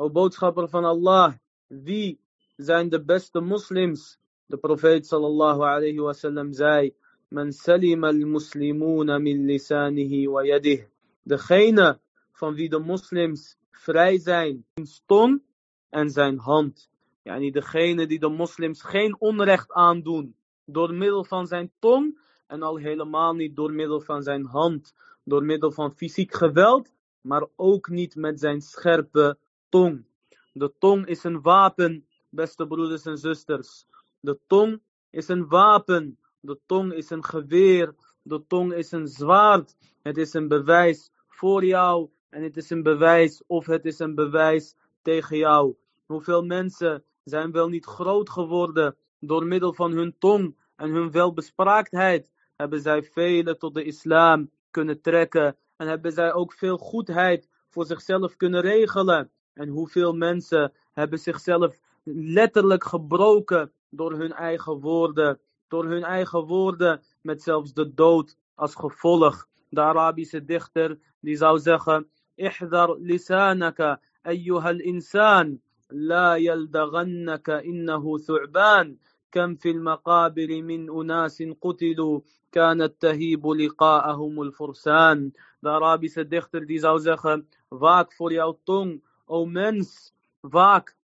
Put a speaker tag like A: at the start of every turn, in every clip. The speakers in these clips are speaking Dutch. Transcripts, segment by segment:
A: O boodschapper van Allah, wie zijn de beste moslims? De profeet sallallahu alayhi wasallam zei, Man salim al-muslimuna min lisanihi wa yadih. Degene van wie de moslims vrij zijn in tong en zijn hand. Yani degene die de moslims geen onrecht aandoen door middel van zijn tong en al helemaal niet door middel van zijn hand, door middel van fysiek geweld, maar ook niet met zijn scherpe tong. De tong is een wapen, beste broeders en zusters. De tong is een wapen. De tong is een geweer. De tong is een zwaard. Het is een bewijs voor jou en het is een bewijs of het is een bewijs tegen jou. Hoeveel mensen zijn wel niet groot geworden door middel van hun tong en hun welbespraaktheid hebben zij velen tot de islam kunnen trekken en hebben zij ook veel goedheid voor zichzelf kunnen regelen. En hoeveel mensen hebben zichzelf letterlijk gebroken door hun eigen woorden, door hun eigen woorden met zelfs de dood als gevolg. De Arabische dichter die zou zeggen, احذر لسانك أيها الإنسان لا يلدغنك إنه ثعبان كم في المقابر من أناس قتلوا كانت تهيب لقاءهم الفرسان De Arabische dichter die zou zeggen, waak voor jouw tong, o mens, waak,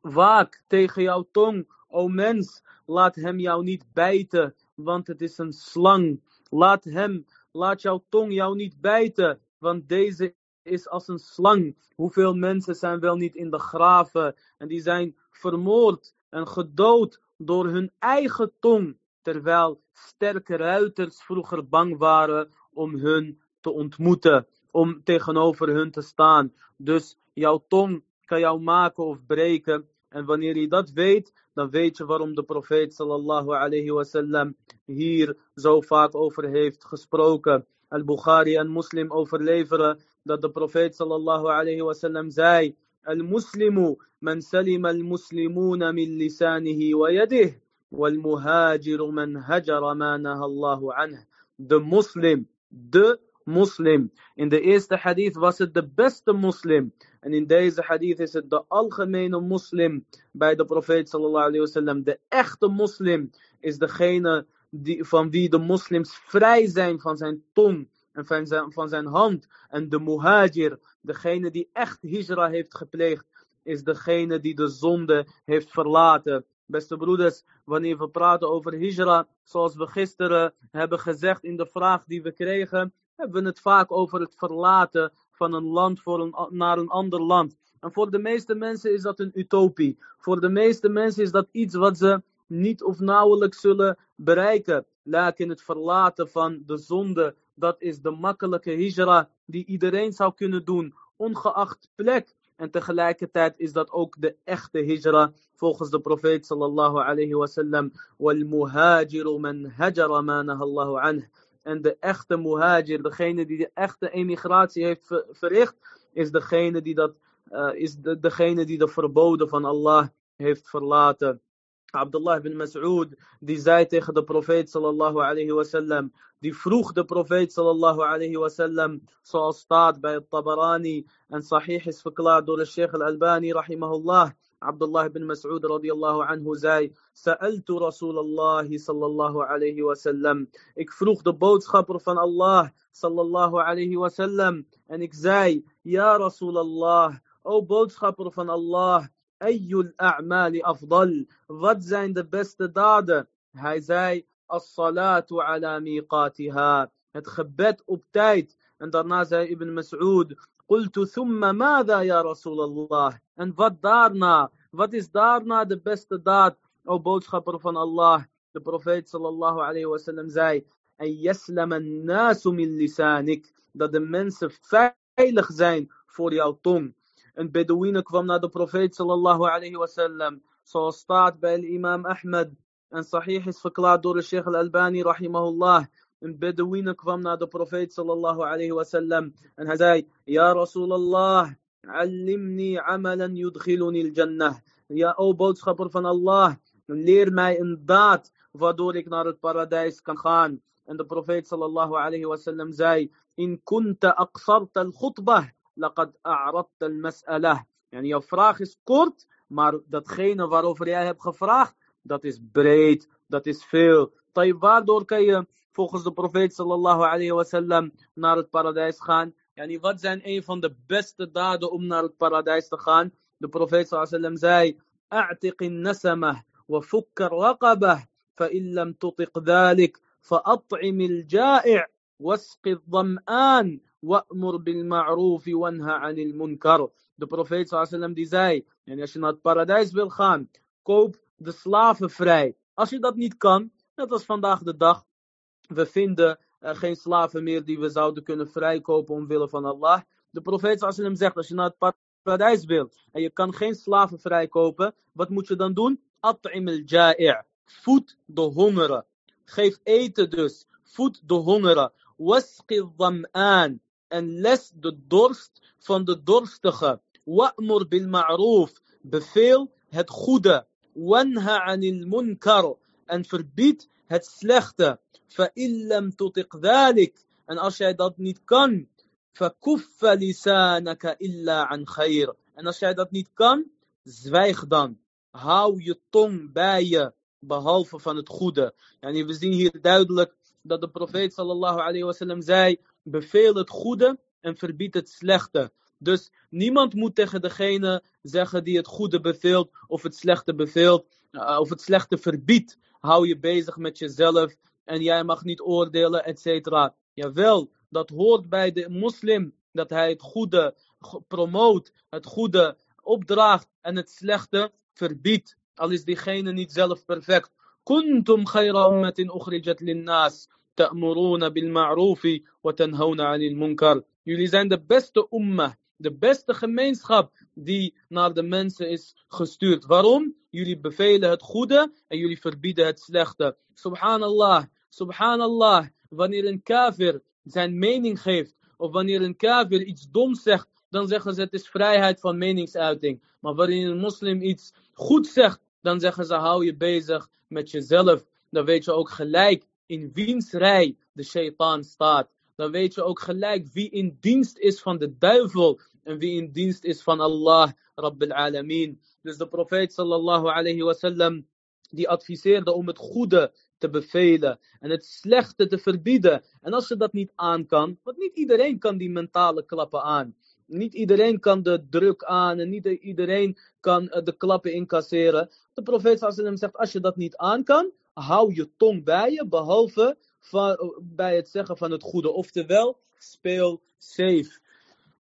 A: waak tegen jouw tong, o mens, laat hem jou niet bijten, want het is een slang. Laat hem, laat jouw tong jou niet bijten, want deze is als een slang. Hoeveel mensen zijn wel niet in de graven en die zijn vermoord en gedood door hun eigen tong, terwijl sterke ruiters vroeger bang waren om hun te ontmoeten, om tegenover hun te staan. Dus jouw tong kan jou maken of breken. En wanneer je dat weet, dan weet je waarom de profeet sallallahu alayhi wasallam hier zo vaak over heeft gesproken. Al-Bukhari en Muslim overleveren dat de profeet sallallahu alayhi wasallam zei: Al-Muslimu man salim al-Muslimuna min lisanihi wa yadih. Wal-Muhajiru man hajara ma nahallahu anh. De moslim, de moslim. In de eerste hadith was het de beste moslim. En in deze hadith is het de algemene moslim bij de profeet sallallahu alayhi wasallam. De echte moslim is degene die, van wie de moslims vrij zijn van zijn tong en van zijn, van zijn hand. En de muhajir, degene die echt hijra heeft gepleegd, is degene die de zonde heeft verlaten. Beste broeders, wanneer we praten over hijra, zoals we gisteren hebben gezegd in de vraag die we kregen, hebben we het vaak over het verlaten van een land voor een, naar een ander land. En voor de meeste mensen is dat een utopie. Voor de meeste mensen is dat iets wat ze niet of nauwelijks zullen bereiken. Lakin het verlaten van de zonde, dat is de makkelijke hijra die iedereen zou kunnen doen, ongeacht plek. En tegelijkertijd is dat ook de echte hijra volgens de profeet sallallahu alayhi wasallam. Wal muhajiru man hajara ma nahallahu anh. En de echte muhajir, degene die de echte emigratie heeft verricht, is degene die, dat, uh, is de, degene die de verboden van Allah heeft verlaten. Abdullah ibn Mas'ud, die zei tegen de profeet sallallahu alayhi wasallam, die vroeg de profeet sallallahu alayhi wasallam, zoals staat bij het Tabarani en sahih is verklaard door de Sheikh al-Albani rahimahullah. عبد الله بن مسعود رضي الله عنه zei, سألت رسول الله صلى الله عليه وسلم. إك فروخ de boodschapper van Allah صلى الله عليه وسلم en ik يا رسول الله, أو بوت خبر فن الله أي الأعمال أفضل? Wat زين de beste daden? Hij zei, الصلاة على ميقاتها. اتخبت gebed op tijd. En daarna zei قلت ثم ماذا يا رسول الله En wat daarna? Wat is daarna de beste daad? O boodschapper van Allah. De profeet sallallahu alayhi wasallam zei, en yaslam an-nasu min lisanik. Dat de mensen veilig zijn voor jouw tong. Een Bedouine kwam naar de profeet sallallahu alayhi wasallam. Zoals staat bij imam Ahmed. En sahih is verklaard door de Sheikh al-Albani rahimahullah. Een Bedouine kwam naar de profeet sallallahu alayhi wasallam. En hij zei, Ja Rasulallah, allimni amalan yudkhiluni al-jannah. Ja, o boodschapper van Allah, leer mij een daad waardoor ik naar het paradijs kan gaan. En de profeet sallallahu alayhi wasallam zei, In kunta aqsarta al-khutbah. لقد أعرضت المسألة En jouw vraag is kort, maar datgene waarover jij hebt gevraagd, dat is breed, dat is veel. Waardoor kan je volgens de profeet sallallahu alayhi wasallam naar het paradijs gaan? Yani wat zijn een van de beste daden om naar het paradijs te gaan? De profeet sallam zei, A'tiqin nasamah wa fukkar raqabah, fa'in lam tutiq dhalik, fa'at'im al-ja'i' wasqi al-dham'an, wa'mur bil ma'roof wanha anil munkar. De profeet sallam die zei, en als je naar het paradijs wil gaan, koop de slaven vrij. Als je dat niet kan, net als vandaag de dag, we vinden uh, geen slaven meer die we zouden kunnen vrijkopen omwille van Allah. De profeet sallam zegt, als je naar het paradijs wil en je kan geen slaven vrijkopen, wat moet je dan doen? At'im al-ja'i' voed de hongeren. Geef eten dus, voed de hongeren. Wasqi dham'an en les de dorst van de dorstige. Wa'mur bil ma'roof, beveel het goede. Wanha anil munkar, en verbied het slechte. Fa'illam tutiq dhalik, en als jij dat niet kan, fakuffa lisanaka illa an khair. En als jij dat niet kan, zwijg dan. Hou je tong bij je, behalve van het goede. En we zien hier duidelijk dat de profeet sallallahu alayhi wasallam zei, beveel het goede en verbied het slechte. Dus niemand moet tegen degene zeggen die het goede beveelt of het slechte beveelt uh, of het slechte verbiedt. Hou je bezig met jezelf en jij mag niet oordelen, et cetera. Jawel, dat hoort bij de moslim dat hij het goede promoot, het goede opdraagt en het slechte verbiedt. Al is diegene niet zelf perfect. Kuntum khayra ummatin ukhrijat linnas. Ta'muruna bil ma'rufi wa tanhawna 'anil munkar. Jullie zijn de beste ummah, de beste gemeenschap die naar de mensen is gestuurd. Waarom? Jullie bevelen het goede en jullie verbieden het slechte. Subhanallah, subhanallah. Wanneer een kafir zijn mening geeft, of wanneer een kafir iets doms zegt, dan zeggen ze het is vrijheid van meningsuiting. Maar wanneer een moslim iets goed zegt, dan zeggen ze hou je bezig met jezelf. Dan weet je ook gelijk in wiens rij de shaitaan staat dan weet je ook gelijk wie in dienst is van de duivel en wie in dienst is van Allah Rabbil Alameen. Dus de profeet sallallahu alayhi wasallam die adviseerde om het goede te bevelen en het slechte te verbieden. En als je dat niet aan kan, want niet iedereen kan die mentale klappen aan. Niet iedereen kan de druk aan en niet iedereen kan eh, de klappen incasseren. De profeet sallam zegt, als je dat niet aan kan, hou je tong bij je, behalve van, bij het zeggen van het goede. Oftewel, speel safe.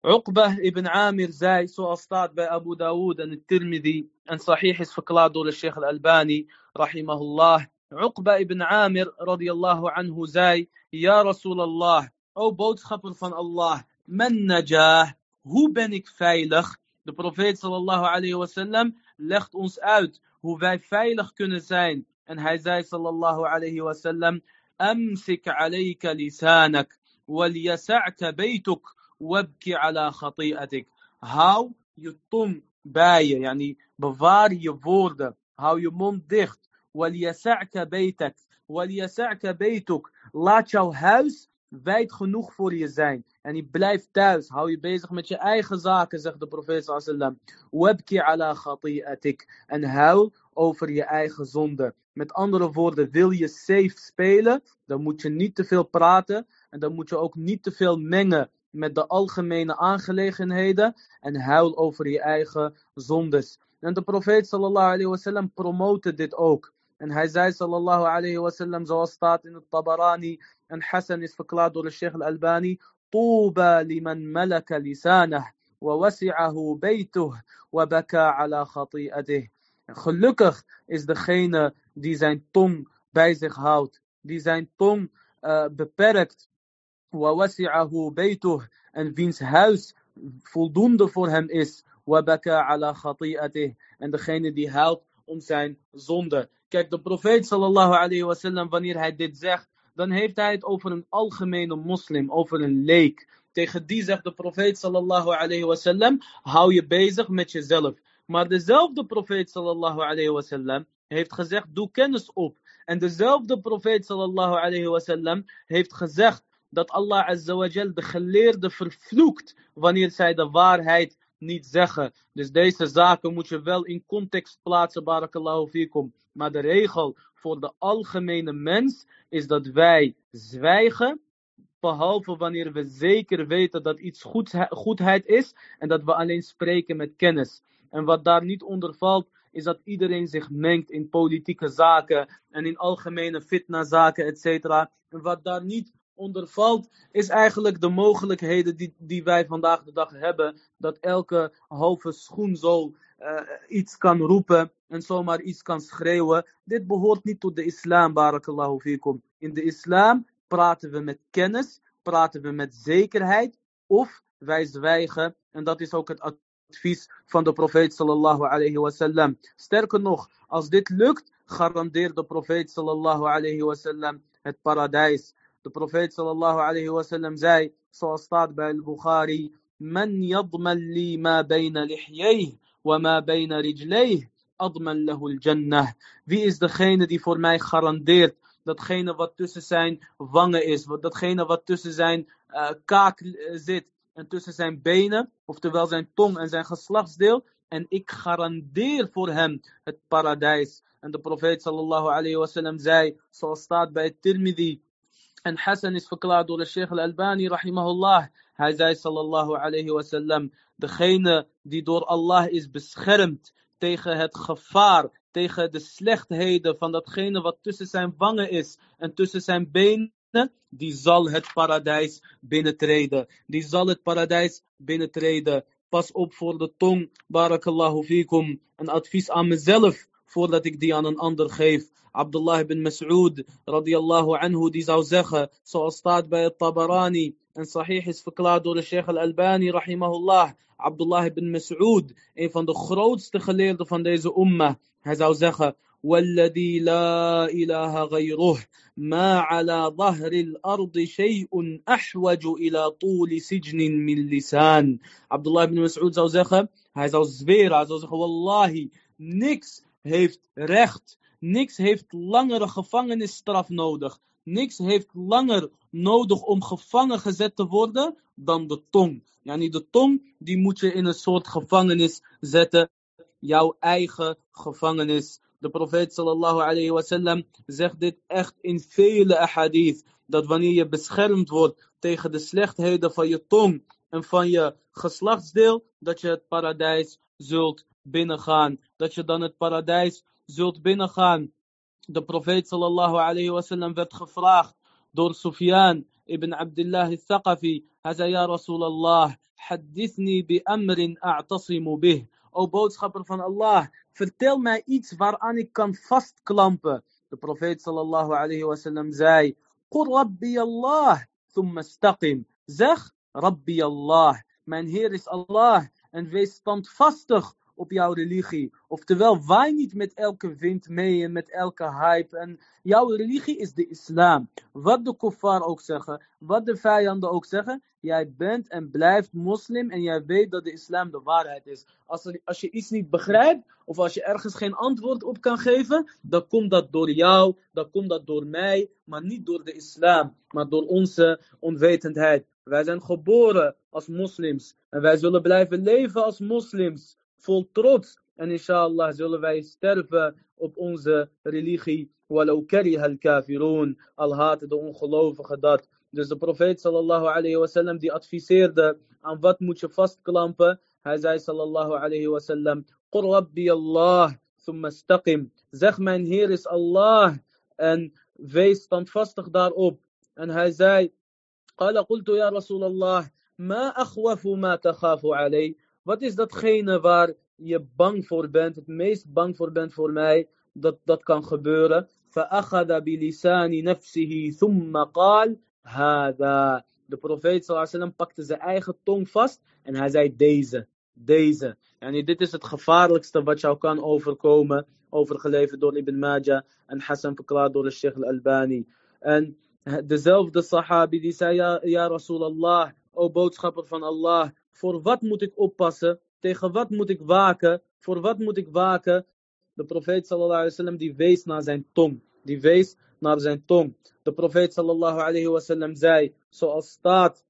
A: Uqbah ibn Amir zei, zoals staat bij Abu Dawood en Tirmidhi, en sahih is verklaard door de Sheikh al-Albani, rahimahullah. Uqbah ibn Amir, radiyallahu anhu, zei, Ja Rasulallah, o boodschapper van Allah, men najah, hoe ben ik veilig? De profeet sallallahu alayhi wasallam legt ons uit hoe wij veilig kunnen zijn. En hij zei sallallahu alayhi wasallam, أمسك عليك لسانك وليسعك بيتك وابكي على خطيئتك. هاو يطم باية يعني بفار يفورد هاو يمون دخت. وليسعك بيتك. وليسعك بيتك. لا تشاو هاوس فايت خنوخ فور يزين يعني بلايف تاوس. هاو يبيزخ متش أي خزاك زخ دو بروفيس صلى الله عليه وسلم. وابكي على خطيئتك. ان هاو أوفر يا أي خزوندر Met andere woorden, wil je safe spelen, dan moet je niet te veel praten en dan moet je ook niet te veel mengen met de algemene aangelegenheden en huil over je eigen zondes. En de profeet sallallahu alayhi wa sallam promote dit ook. En hij zei sallallahu alayhi wa sallam zoals staat in het Tabarani en Hassan is verklaard door de Sheikh al-Albani. Tuba liman malaka lisanah wa wasi'ahu baytuh wa baka ala khati'atihi." خطيئته. Gelukkig is degene die zijn tong bij zich houdt, die zijn tong uh, beperkt. وَوَسِعَهُ بَيْتُهُ En wiens huis voldoende voor hem is. وَبَكَى عَلَى خَطِيئَتِهِ En degene die huilt om zijn zonde. Kijk, de profeet sallallahu alayhi wasallam, wanneer hij dit zegt, dan heeft hij het over een algemene moslim, over een leek. Tegen die zegt de profeet sallallahu alayhi wasallam, hou je bezig met jezelf. Maar dezelfde profeet sallallahu alayhi wasallam heeft gezegd, doe kennis op. En dezelfde profeet sallallahu alayhi wasallam heeft gezegd dat Allah azawajal de geleerde vervloekt wanneer zij de waarheid niet zeggen. Dus deze zaken moet je wel in context plaatsen, barakallahu fikum. Maar de regel voor de algemene mens is dat wij zwijgen behalve wanneer we zeker weten dat iets goedheid is en dat we alleen spreken met kennis. En wat daar niet onder valt, is dat iedereen zich mengt in politieke zaken en in algemene fitna-zaken, etc. En wat daar niet onder valt, is eigenlijk de mogelijkheden die, die wij vandaag de dag hebben. Dat elke halve schoenzool uh, iets kan roepen en zomaar iets kan schreeuwen. Dit behoort niet tot de islam, barakallahu fikum. In de islam praten we met kennis, praten we met zekerheid of wij zwijgen. En dat is ook het advies van de profeet sallallahu alayhi wasallam. Sterker nog, als dit lukt, garandeert de profeet sallallahu alayhi wasallam het paradijs. De profeet sallallahu alayhi wasallam zei, zoals staat bij al-Bukhari, من يضمن لي ما بين لحييه وما بين رجليه أضمن له الجنة. Wie is degene die voor mij garandeert datgene wat tussen zijn wangen is, datgene wat tussen zijn uh, kaak eh, zit en tussen zijn benen, oftewel zijn tong en zijn geslachtsdeel. En ik garandeer voor hem het paradijs. En de profeet sallallahu alayhi wasallam zei, zoals staat bij Tirmidhi, en Hassan is verklaard door de Sheikh al-Albani rahimahullah. Hij zei sallallahu alayhi wasallam, degene die door Allah is beschermd tegen het gevaar tegen de slechtheden van datgene wat tussen zijn wangen is en tussen zijn benen, die zal het paradijs binnentreden. Die zal het paradijs binnentreden. Pas op voor de tong, barakallahu fikum. Een advies aan mezelf, voordat ik die aan een ander geef. Abdullah ibn Mas'ud, radiyallahu anhu, die zou zeggen, zoals staat bij het Tabarani, en sahih is verklaard door de Sheikh al-Albani, rahimahullah, Abdullah ibn Mas'ud, een van de grootste geleerden van deze umma. Hij zou zeggen, والذي لا إله غيره ما على ظهر الأرض شيء أحوج إلى طول سجن من لسان Abdullah ibn Mas'ud zou zeggen, hij zou zweren, hij zou zeggen, wallahi, niks heeft recht, niks heeft langere gevangenisstraf nodig, niks heeft langer nodig om gevangen gezet te worden dan de tong. Yani de tong, die moet je in een soort gevangenis zetten, jouw eigen gevangenis. de profeet sallallahu alayhi zegt dit echt in vele ahadith. Dat wanneer je beschermd wordt tegen de slechtheden van je tong en van je geslachtsdeel, dat je het paradijs zult binnengaan. Dat je dan het paradijs zult binnengaan. De profeet sallallahu alayhi wasallam werd gevraagd door Sufyan ibn Abdullah al-Thaqafi. Hij zei, ja Rasulallah, hadithni bi amrin a'tasimu bih. O boodschapper van Allah, vertel mij iets waaraan ik kan vastklampen. De profeet sallallahu alayhi wasallam zei, Qur Rabbi Allah, thumma staqim. Zeg, Rabbi Allah, mijn Heer is Allah, en wees standvastig op jouw religie. Oftewel, waai niet met elke wind mee en met elke hype. En jouw religie is de islam. Wat de kuffar ook zeggen, wat de vijanden ook zeggen. Jij bent en blijft moslim en jij weet dat de islam de waarheid is. Als, als je iets niet begrijpt, of als je ergens geen antwoord op kan geven, dan komt dat door jou, dan komt dat door mij, maar niet door de islam, maar door onze onwetendheid. Wij zijn geboren als moslims en wij zullen blijven leven als moslims vol trots. En inshallah zullen wij sterven op onze religie. Walau kariha al-kafirun. Al haten de ongelovigen dat. Dus de profeet sallallahu alayhi wasallam die adviseerde aan wat moet je vastklampen. Hij zei sallallahu alayhi wasallam. Qur rabbi Allah. Thumma staqim. Zeg mijn Heer is Allah. En wees standvastig daarop. En hij zei. قلت يا رسول الله ما أخوف ما تخاف عليه wat is datgene waar je bang voor bent, het meest bang voor bent voor mij, dat dat kan gebeuren? فأخذ بلسان نفسه ثم قال هذا De profeet sallam pakte zijn eigen tong vast en hij zei deze, deze. Yani dit is het gevaarlijkste wat jou kan overkomen, overgeleverd door Ibn Majah en Hassan verklaard door de Sheikh al-Albani. En dezelfde sahabi die zei, ja, ja Rasulallah, o boodschapper van Allah, voor wat moet ik oppassen? Tegen wat moet ik waken? Voor wat moet ik waken? De profeet sallallahu alayhi wasallam die wees naar zijn tong. Die wees naar zijn tong. De profeet sallallahu alayhi wasallam zei, zoals staat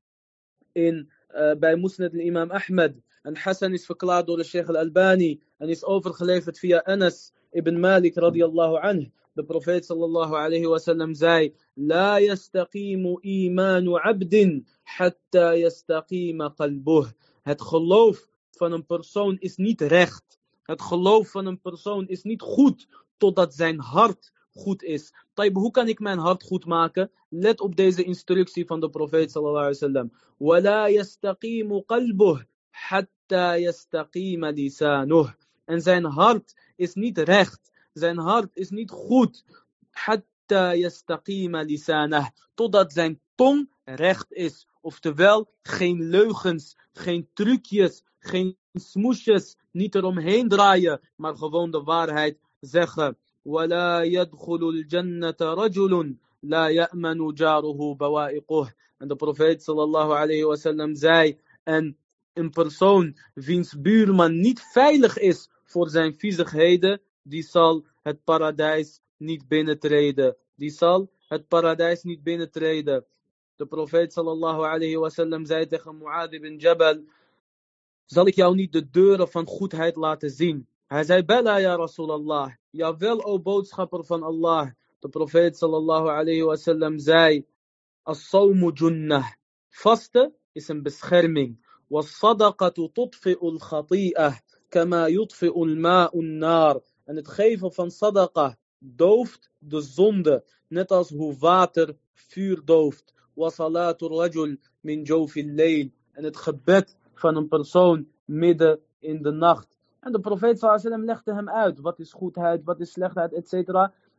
A: in, uh, bij Musnad imam Ahmed, En Hassan is verklaard door de Sheikh al-Albani en is overgeleverd via Anas ibn Malik radiyallahu anhu De profeet sallallahu alayhi wa sallam zei: La yastaqimu imanu abdin hatta yastaqima qalbuh. Het geloof van een persoon is niet recht. Het geloof van een persoon is niet goed totdat zijn hart goed is. Taib, hoe kan ik mijn hart goed maken? Let op deze instructie van de profeet sallallahu alayhi wa sallam. وَلَا يَسْتَقِيمُ قَلْبُهُ حَتَّى يَسْتَقِيمَ لِسَانُهُ En zijn hart is niet recht. Zijn hart is niet goed. حَتَّى يَسْتَقِيمَ لِسَانَهُ Totdat zijn tong recht is. Oftewel, geen leugens, geen trucjes, geen smoesjes, niet eromheen draaien, maar gewoon de waarheid zeggen. ولا يدخل الجنة رجل لا يأمن جاره بوائقه. En de profeet sallallahu alayhi wa sallam zei, en een persoon wiens buurman niet veilig is voor zijn viezigheden, die zal het paradijs niet binnentreden. Die zal het paradijs niet binnentreden. De profeet sallallahu alayhi wa sallam zei tegen Mu'adh ibn Jabal, zal ik jou niet de deuren van goedheid laten zien? Hij zei, Bella ja Rasulallah. Jawel, o boodschapper van Allah. De profeet sallallahu alayhi wa sallam zei, As-sawmu junnah. Vasten is een bescherming. Was-sadaqatu tutfi'u al-khati'ah. Kama yutfi'u al-ma'u nar En het geven van sadaqa dooft de zonde. Net als hoe water vuur dooft. Rajul min En het gebed van een persoon midden in de nacht. En de profeet sallam legde hem uit. Wat is goedheid, wat is slechtheid, etc.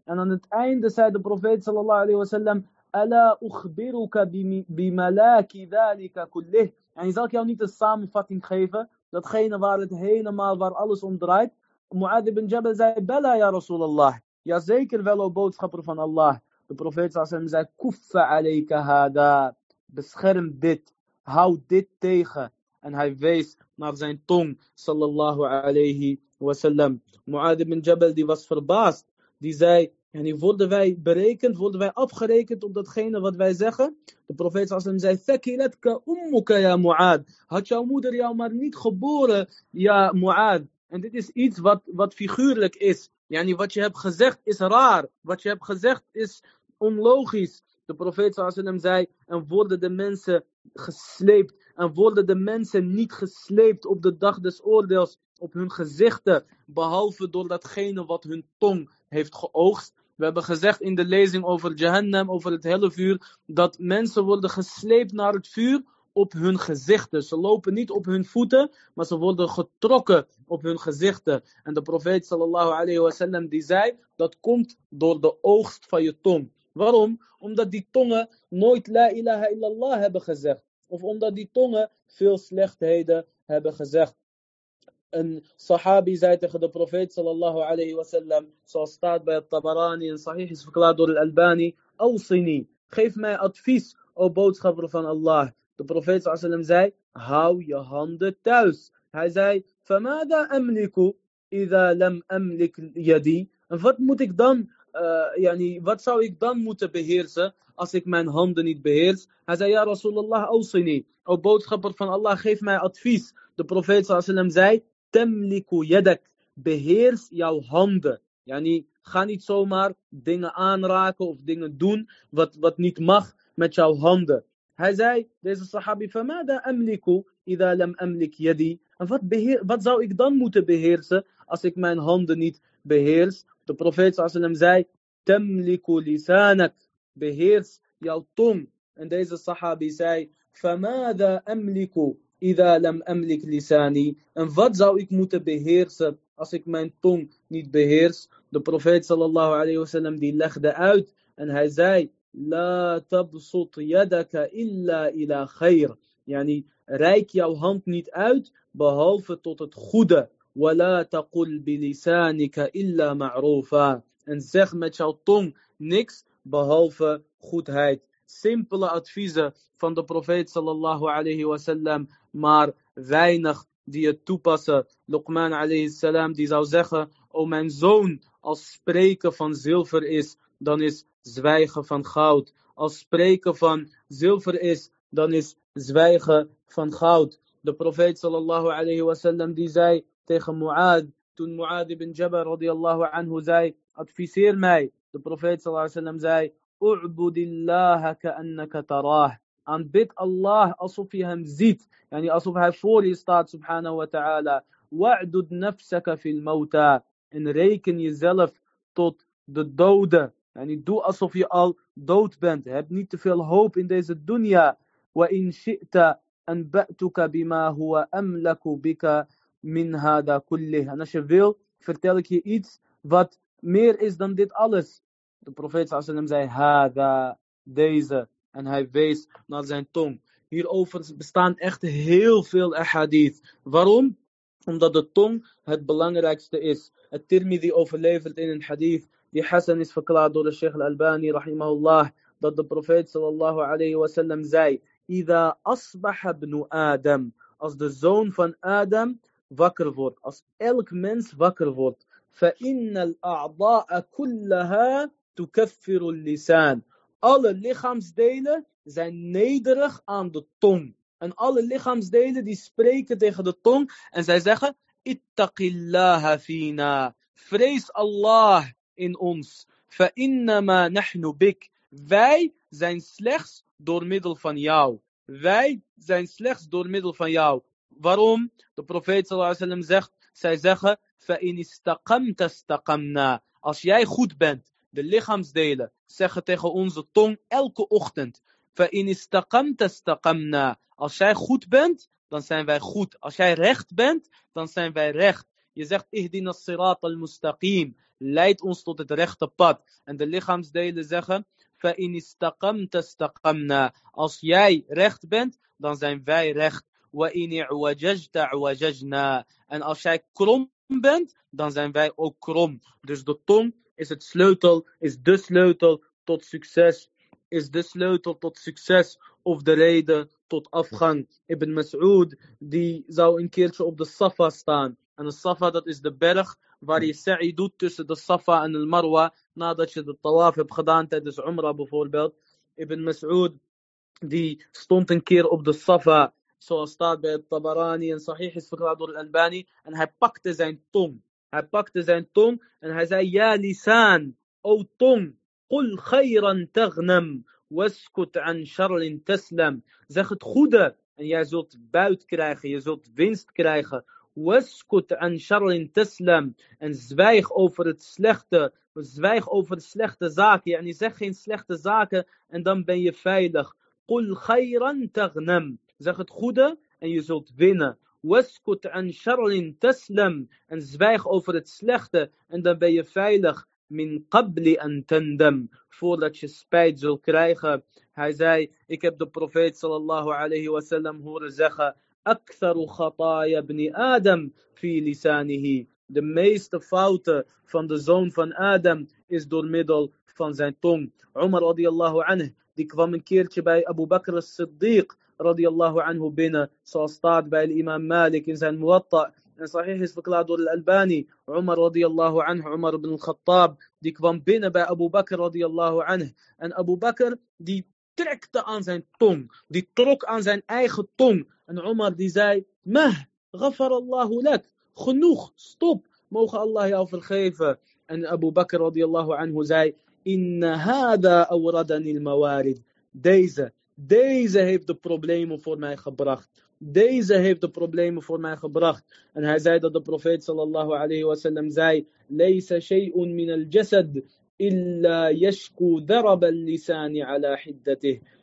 A: En aan het einde zei de profeet sallallahu alayhi wasallam. Ala ukhbiruka bimalaki dhalika kullih. En zal ik jou niet een samenvatting geven. Datgene waar het helemaal, waar alles om draait. Mu'adh ibn Jabal zei, Bella ya Rasulallah. Jazeker wel, o boodschapper van Allah. De profeet sallam zei, Kuffa alayka hada. Bescherm dit. Hou dit tegen. En hij wees naar zijn tong, sallallahu alayhi wasallam. Mu'adh ibn Jabal die was verbaasd. Die zei, en worden wij berekend, worden wij afgerekend op datgene wat wij zeggen? De profeet sallam zei, Thakilatka ummuka ya Mu'adh. Had jouw moeder jou maar niet geboren, ja Mu'adh. En dit is iets wat, wat figuurlijk is. Yani wat je hebt gezegd is raar. Wat je hebt gezegd is onlogisch. De profeet sallam zei, en worden de mensen gesleept en worden de mensen niet gesleept op de dag des oordeels op hun gezichten, behalve door datgene wat hun tong heeft geoogst. We hebben gezegd in de lezing over Jahannam, over het hele vuur, dat mensen worden gesleept naar het vuur op hun gezichten. Ze lopen niet op hun voeten, maar ze worden getrokken op hun gezichten. En de profeet sallallahu alayhi wasallam die zei, dat komt door de oogst van je tong. Waarom? Omdat die tongen nooit la ilaha illallah hebben gezegd. Of omdat die tongen veel slechtheden hebben gezegd. Een sahabi zei tegen de profeet sallallahu alayhi wasallam, zoals staat bij het Tabarani en sahih is verklaard door al-Albani, geef mij advies, o boodschapper van Allah. De profeet sallam zei, hou je handen thuis. Hij zei, famada amliku Ida lam amlik yadi. En wat moet ik dan, uh, wat zou ik dan moeten beheersen als ik mijn handen niet beheers? Hij zei, ja Rasulallah awsini. O boodschapper van Allah, geef mij advies. De profeet sallam zei, temliku yadak. Beheers jouw handen. Yani, ga niet zomaar dingen aanraken of dingen doen wat, wat niet mag met jouw handen. Zei, deze sahabi, famada amliku idha lam amlik yadi. En wat, beheer, wat zou ik dan moeten beheersen als ik mijn handen niet beheers? De profeet sallam zei, Temliku lisanak, beheers jouw tong. En deze sahabi zei, Famada amliku idha lam amlik lisani. En wat zou ik moeten beheersen als ik mijn tong niet beheers? De profeet sallallahu alayhi wasallam die legde uit en hij zei, La tabsut yadaka illa ila khair. Yani, reik jouw hand niet uit, behalve tot het goede. Wala taqul bilisanika illa ma'rufa. En zeg met jouw tong niks behalve goedheid. Simpele adviezen van de profeet sallallahu alayhi wasallam, maar weinig die het toepassen. Luqman alayhi die zou zeggen, o mijn zoon, als spreken van zilver is dan is zwijgen van goud. Als spreken van zilver is, dan is zwijgen van goud. De profeet sallallahu alayhi wasallam die zei tegen Mu'ad, toen Mu'ad ibn Jabal radiyallahu anhu zei, adviseer mij. De profeet sallallahu alayhi wasallam zei, U'budillaha ka'annaka tarah. Aanbid Allah alsof je hem ziet. Yani alsof hij voor je staat, subhanahu wa ta'ala. Wa'dud nafsaka fil mauta. En reken jezelf tot de doden. Yani doe alsof je al dood bent. Heb niet te veel hoop in deze dunya. Wa in shi'ta anba'tuka bima huwa amlaku bika min hada kullih. En als je wil, vertel ik je iets wat meer is dan dit alles. De profeet sallam zei, hada, deze. En hij wees naar zijn tong. Hierover bestaan echt heel veel ahadith. Waarom? Omdat de tong het belangrijkste is. Het Tirmidhi overlevert in een hadith die Hassan is verklaard door de Sheikh al-Albani rahimahullah. Dat de profeet sallallahu alayhi wasallam zei. Ida asbaha ibn Adam. Als de zoon van Adam wakker wordt. Als elk mens wakker wordt. فإن الأعضاء كلها تكفر اللسان. Alle lichaamsdelen zijn nederig aan de tong. En alle lichaamsdelen die spreken tegen de tong en zij zeggen: Ittaqillaha fina. Vrees Allah in ons. Fa'innama nahnu bik. Wij zijn slechts door middel van jou. Wij zijn slechts door middel van jou. Waarom? De profeet sallallahu alaihi wasallam zegt, zij zeggen, فَإِنِ اسْتَقَمْتَ اسْتَقَمْنَا. Als jij goed bent, de lichaamsdelen zeggen tegen onze tong elke ochtend, فَإِنِ اسْتَقَمْتَ اسْتَقَمْنَا. Als jij goed bent, dan zijn wij goed. Als jij recht bent, dan zijn wij recht. Je zegt, ihdina sirat al-mustaqim. leidt ons tot het rechte pad. En de lichaamsdelen zeggen, als jij recht bent, dan zijn wij recht. En als jij krom bent, dan zijn wij ook krom. Dus de tong is het sleutel, is de sleutel tot succes. Is de sleutel tot succes of de reden tot afgang. Ibn Mas'ud, die zou een keertje op de Safa staan. En de Safa, dat is de berg waar je sa'i doet tussen de Safa en de Marwa. Nadat je de tawaf hebt gedaan tijdens Umrah bijvoorbeeld. Ibn Mas'ud, die stond een keer op de Safa. Zoals staat bij het Tabarani en Sahih is verklaard door Al-Albani. En hij pakte zijn tong. Hij pakte zijn tong en hij zei, Ja lisan, o tong, qul khayran taghnam, waskut an sharlin taslam. Zeg het goede en jij zult buit krijgen, je zult winst krijgen. Waskut an sharlin taslam. En zwijg over het slechte, zwijg over de slechte zaken. Yani zeg geen slechte zaken en dan ben je veilig. Qul khayran taghnam. Zeg het goede en je zult winnen. Waskut an sharlin taslam. En zwijg over het slechte en dan ben je veilig. Min qabli an tandam. Voordat je spijt zult krijgen. Hij zei, ik heb de profeet sallallahu alayhi wasallam horen zeggen. Aktharu khataya ibn Adam fi lisanihi. De meeste fouten van de zoon van Adam is door middel van zijn tong. Umar radiyallahu anhu, die kwam een keertje bij Abu Bakr as-Siddiq radiyallahu anhu binnen. Zoals staat bij imam Malik in zijn Muwatta. En sahih is verklaard door Al-Albani. Umar radiyallahu anhu, Umar ibn al-Khattab, die kwam binnen bij Abu Bakr radiyallahu anhu. En Abu Bakr, die trekte aan zijn tong. Die trok aan zijn eigen tong. En Umar die zei, Mah, ghafar Allahu lak. Genoeg, stop. Mogen Allah jou vergeven. En Abu Bakr radiyallahu anhu zei, Inna hada awradani al-mawarid. Deze, deze heeft de problemen voor mij gebracht. Deze heeft de problemen voor mij gebracht. En hij zei dat de profeet sallallahu alayhi wasallam zei: Laysa shay'un min al-jasad illa yashku darab al-lisani ala.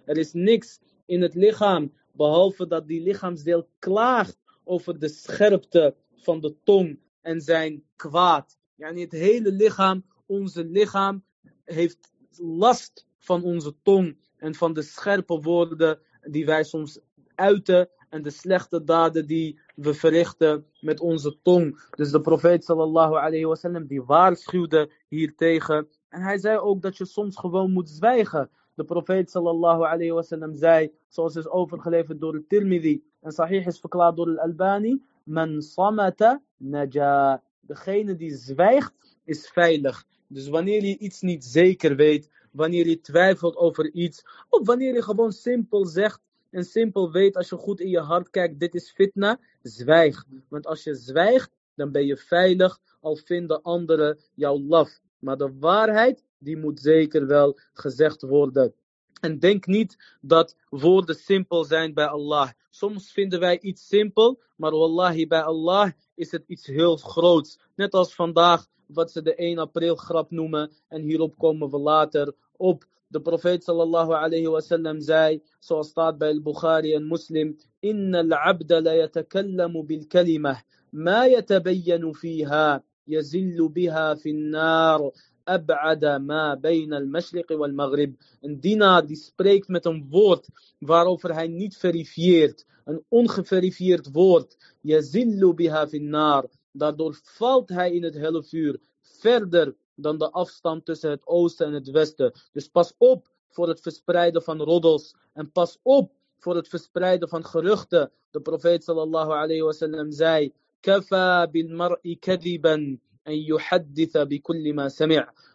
A: Er is niks in het lichaam behalve dat die lichaamsdeel klaagt over de scherpte van de tong en zijn kwaad. Yani het hele lichaam, onze lichaam, heeft last van onze tong en van de scherpe woorden die wij soms uiten en de slechte daden die we verrichten met onze tong. Dus de profeet sallallahu alayhi wasallam die waarschuwde hiertegen. En hij zei ook dat je soms gewoon moet zwijgen. De profeet sallallahu alayhi wasallam zei, zoals is overgeleverd door de Tirmidhi en sahih is verklaard door al-Albani, man samata naja. Degene die zwijgt is veilig. Dus wanneer je iets niet zeker weet, wanneer je twijfelt over iets, of wanneer je gewoon simpel zegt, en simpel weet als je goed in je hart kijkt, dit is fitna, zwijg. Want als je zwijgt, dan ben je veilig, al vinden anderen jou laf. Maar de waarheid, die moet zeker wel gezegd worden. En denk niet dat woorden simpel zijn bij Allah. Soms vinden wij iets simpel, maar wallahi bij Allah is het iets heel groots. Net als vandaag, wat ze de 1 april grap noemen. En hierop komen we later op. De profeet sallallahu alayhi wasallam zei, zoals staat bij al-Bukhari en Muslim, Inna al-abda la yatakallamu bil kalimah, ma yatabayyanu fiha, yazillu biha fi nar. Ab'ada ma bayna al-mashriq wal-maghrib. Een dienaar die spreekt met een woord waarover hij niet verifieert. Een ongeverifieerd woord. Yazillu biha finnar. Daardoor valt hij in het helle vuur. Verder dan de afstand tussen het oosten en het westen. Dus pas op voor het verspreiden van roddels. En pas op voor het verspreiden van geruchten. De profeet sallallahu alayhi wasallam zei. Kafa bil mar'i kadiban en yuhadditha bi.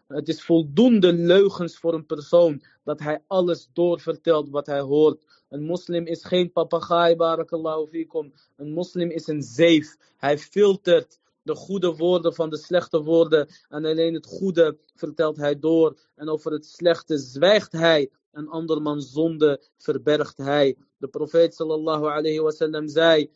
A: Het is voldoende leugens voor een persoon dat hij alles doorvertelt wat hij hoort. Een moslim is geen papegaai, barakallahu fikum. Een moslim is een zeef. Hij filtert de goede woorden van de slechte woorden. En alleen het goede vertelt hij door. En over het slechte zwijgt hij. En andermans zonde verbergt hij. De profeet sallallahu alayhi wasallam zei.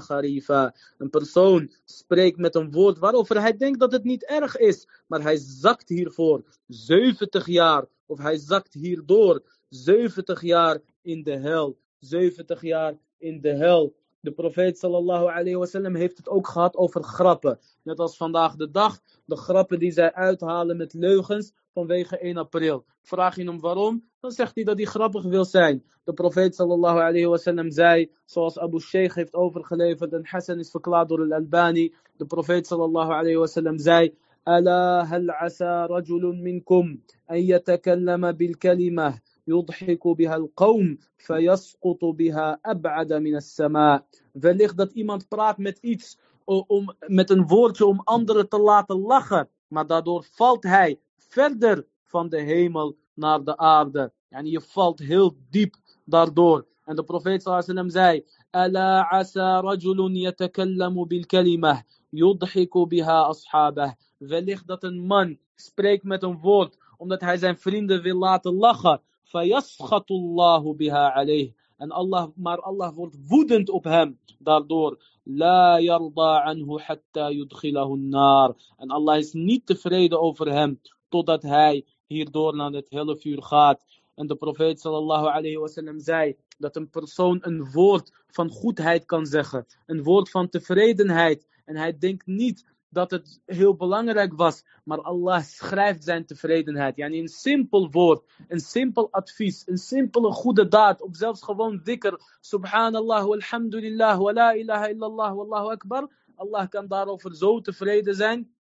A: Kharifa. Een persoon spreekt met een woord waarover hij denkt dat het niet erg is. Maar hij zakt hiervoor 70 jaar. Of hij zakt hierdoor 70 jaar in de hel. 70 jaar in de hel. De profeet sallallahu alayhi wasallam heeft het ook gehad over grappen. Net als vandaag de dag. De grappen die zij uithalen met leugens vanwege 1 april. Vraag je hem waarom? Dan zegt hij dat hij grappig wil zijn. De profeet sallallahu alayhi wasallam zei, zoals Abu Sheikh heeft overgeleverd en Hassan is verklaard door al-Albani. De profeet sallallahu alayhi wasallam zei, ألا هل عسى رجل منكم أن يتكلم بالكلمة يضحك بها القوم فيسقط بها أبعد من السماء. Wellicht dat iemand praat met iets, om, met een woordje om anderen te laten lachen, maar daardoor valt hij verder van de hemel naar de aarde. En je valt heel diep daardoor. En de profeet sallam zei, Ala asa rajulun yatakallamu bil kalimah, yudhiku biha ashabah. Wellicht dat een man spreekt met een woord, omdat hij zijn vrienden wil laten lachen. Fayasghatullahu biha alayh. En Allah, maar Allah wordt woedend op hem daardoor. La yarda anhu hatta yudkhilahu nar. En Allah is niet tevreden over hem totdat hij hierdoor naar het hele vuur gaat. En de profeet sallallahu alayhi wasallam zei dat een persoon een woord van goedheid kan zeggen. Een woord van tevredenheid. En hij denkt niet dat het heel belangrijk was. Maar Allah schrijft zijn tevredenheid. Yani een simpel woord, een simpel advies, een simpele goede daad. Of zelfs gewoon dikker. Subhanallah, walhamdulillah, wa la ilaha illallah, wallahu akbar. Allah kan daarover zo tevreden zijn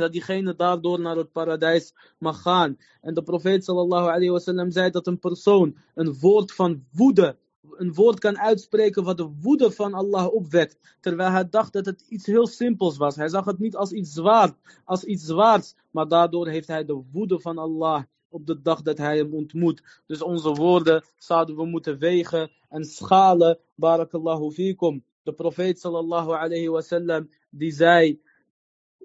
A: dat diegene daardoor naar het paradijs mag gaan. En de profeet sallallahu alayhi wasallam zei dat een persoon een woord van woede, een woord kan uitspreken wat de woede van Allah opwekt. Terwijl hij dacht dat het iets heel simpels was. Hij zag het niet als iets zwaar, als iets zwaars. Maar daardoor heeft hij de woede van Allah op de dag dat hij hem ontmoet. Dus onze woorden zouden we moeten wegen en schalen. Barakallahu fikum. De profeet sallallahu alayhi wasallam die zei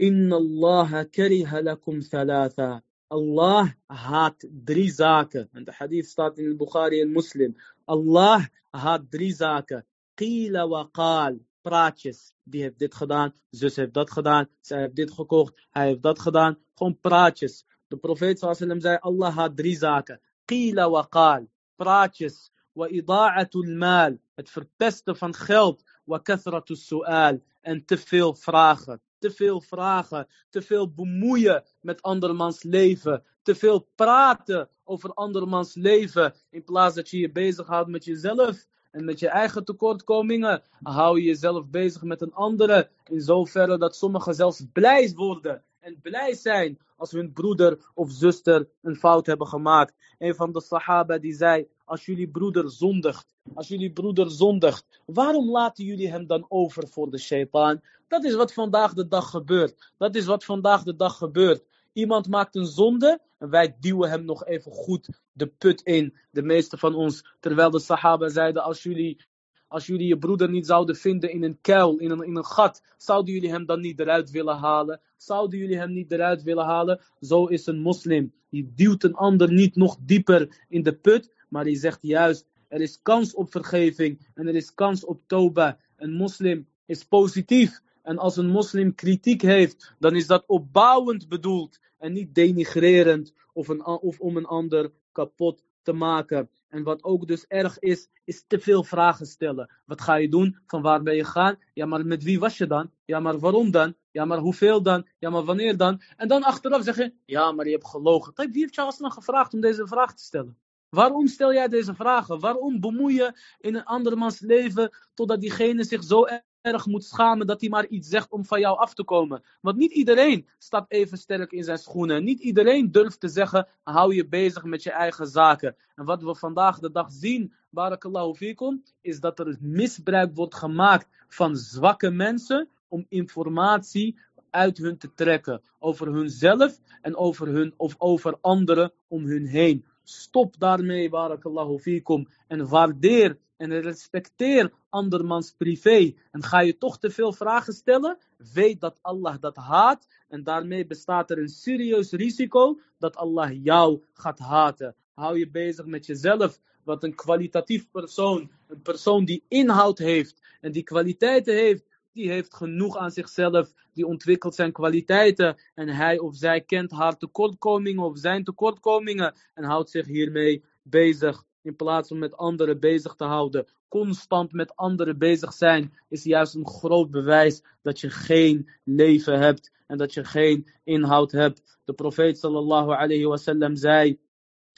A: إن الله كره لكم ثلاثة الله هات دري زاكة عند حديث صاد البخاري المسلم. الله هات دريزاك. قيل وقال. براتشس دي هفدت خدان. زوس هفدت خدان. سا هفدت خكوخت هفدت خدان. خون براتشس دو بروفيت صلى الله عليه وسلم زي الله هات دريزاك. قيل وقال. براتشس وإضاعة المال. اتفر بست فان خلط. وكثرة السؤال. انتفيل فراخت te veel vragen, te veel bemoeien met andermans leven, te veel praten over andermans leven, in plaats dat je je bezighoudt met jezelf en met je eigen tekortkomingen, hou je jezelf bezig met een andere, in zoverre dat sommigen zelfs blij worden en blij zijn als hun broeder of zuster een fout hebben gemaakt. Een van de sahaba die zei, als jullie broeder zondigt, als jullie broeder zondigt, waarom laten jullie hem dan over voor de shaitaan? Dat is wat vandaag de dag gebeurt. Dat is wat vandaag de dag gebeurt. Iemand maakt een zonde en wij duwen hem nog even goed de put in. De meeste van ons. Terwijl de Sahaba zeiden: als jullie, als jullie je broeder niet zouden vinden in een kuil, in een, in een gat, zouden jullie hem dan niet eruit willen halen? Zouden jullie hem niet eruit willen halen? Zo is een moslim. Die duwt een ander niet nog dieper in de put, maar die zegt juist: er is kans op vergeving en er is kans op toba. Een moslim is positief. En als een moslim kritiek heeft, dan is dat opbouwend bedoeld en niet denigrerend of, een, of om een ander kapot te maken. En wat ook dus erg is, is te veel vragen stellen. Wat ga je doen? Van waar ben je gaan? Ja, maar met wie was je dan? Ja, maar waarom dan? Ja, maar hoeveel dan? Ja, maar wanneer dan? En dan achteraf zeggen, ja, maar je hebt gelogen. Kijk, wie heeft jou alsnog gevraagd om deze vraag te stellen? Waarom stel jij deze vragen? Waarom bemoei je in een andermans leven totdat diegene zich zo erg moet schamen dat hij maar iets zegt om van jou af te komen? Want niet iedereen staat even sterk in zijn schoenen. Niet iedereen durft te zeggen, hou je bezig met je eigen zaken. En wat we vandaag de dag zien, barakallahu fikum, is dat er misbruik wordt gemaakt van zwakke mensen om informatie uit hun te trekken. Over hunzelf en over hun of over anderen om hun heen. Stop daarmee, barakallahu fikum. En waardeer en respecteer andermans privé. En ga je toch te veel vragen stellen? Weet dat Allah dat haat. En daarmee bestaat er een serieus risico dat Allah jou gaat haten. Hou je bezig met jezelf. Wat een kwalitatief persoon, een persoon die inhoud heeft en die kwaliteiten heeft, die heeft genoeg aan zichzelf, die ontwikkelt zijn kwaliteiten en hij of zij kent haar tekortkomingen of zijn tekortkomingen en houdt zich hiermee bezig in plaats van met anderen bezig te houden. Constant met anderen bezig zijn is juist een groot bewijs dat je geen leven hebt en dat je geen inhoud hebt. De profeet sallallahu alayhi wasallam zei: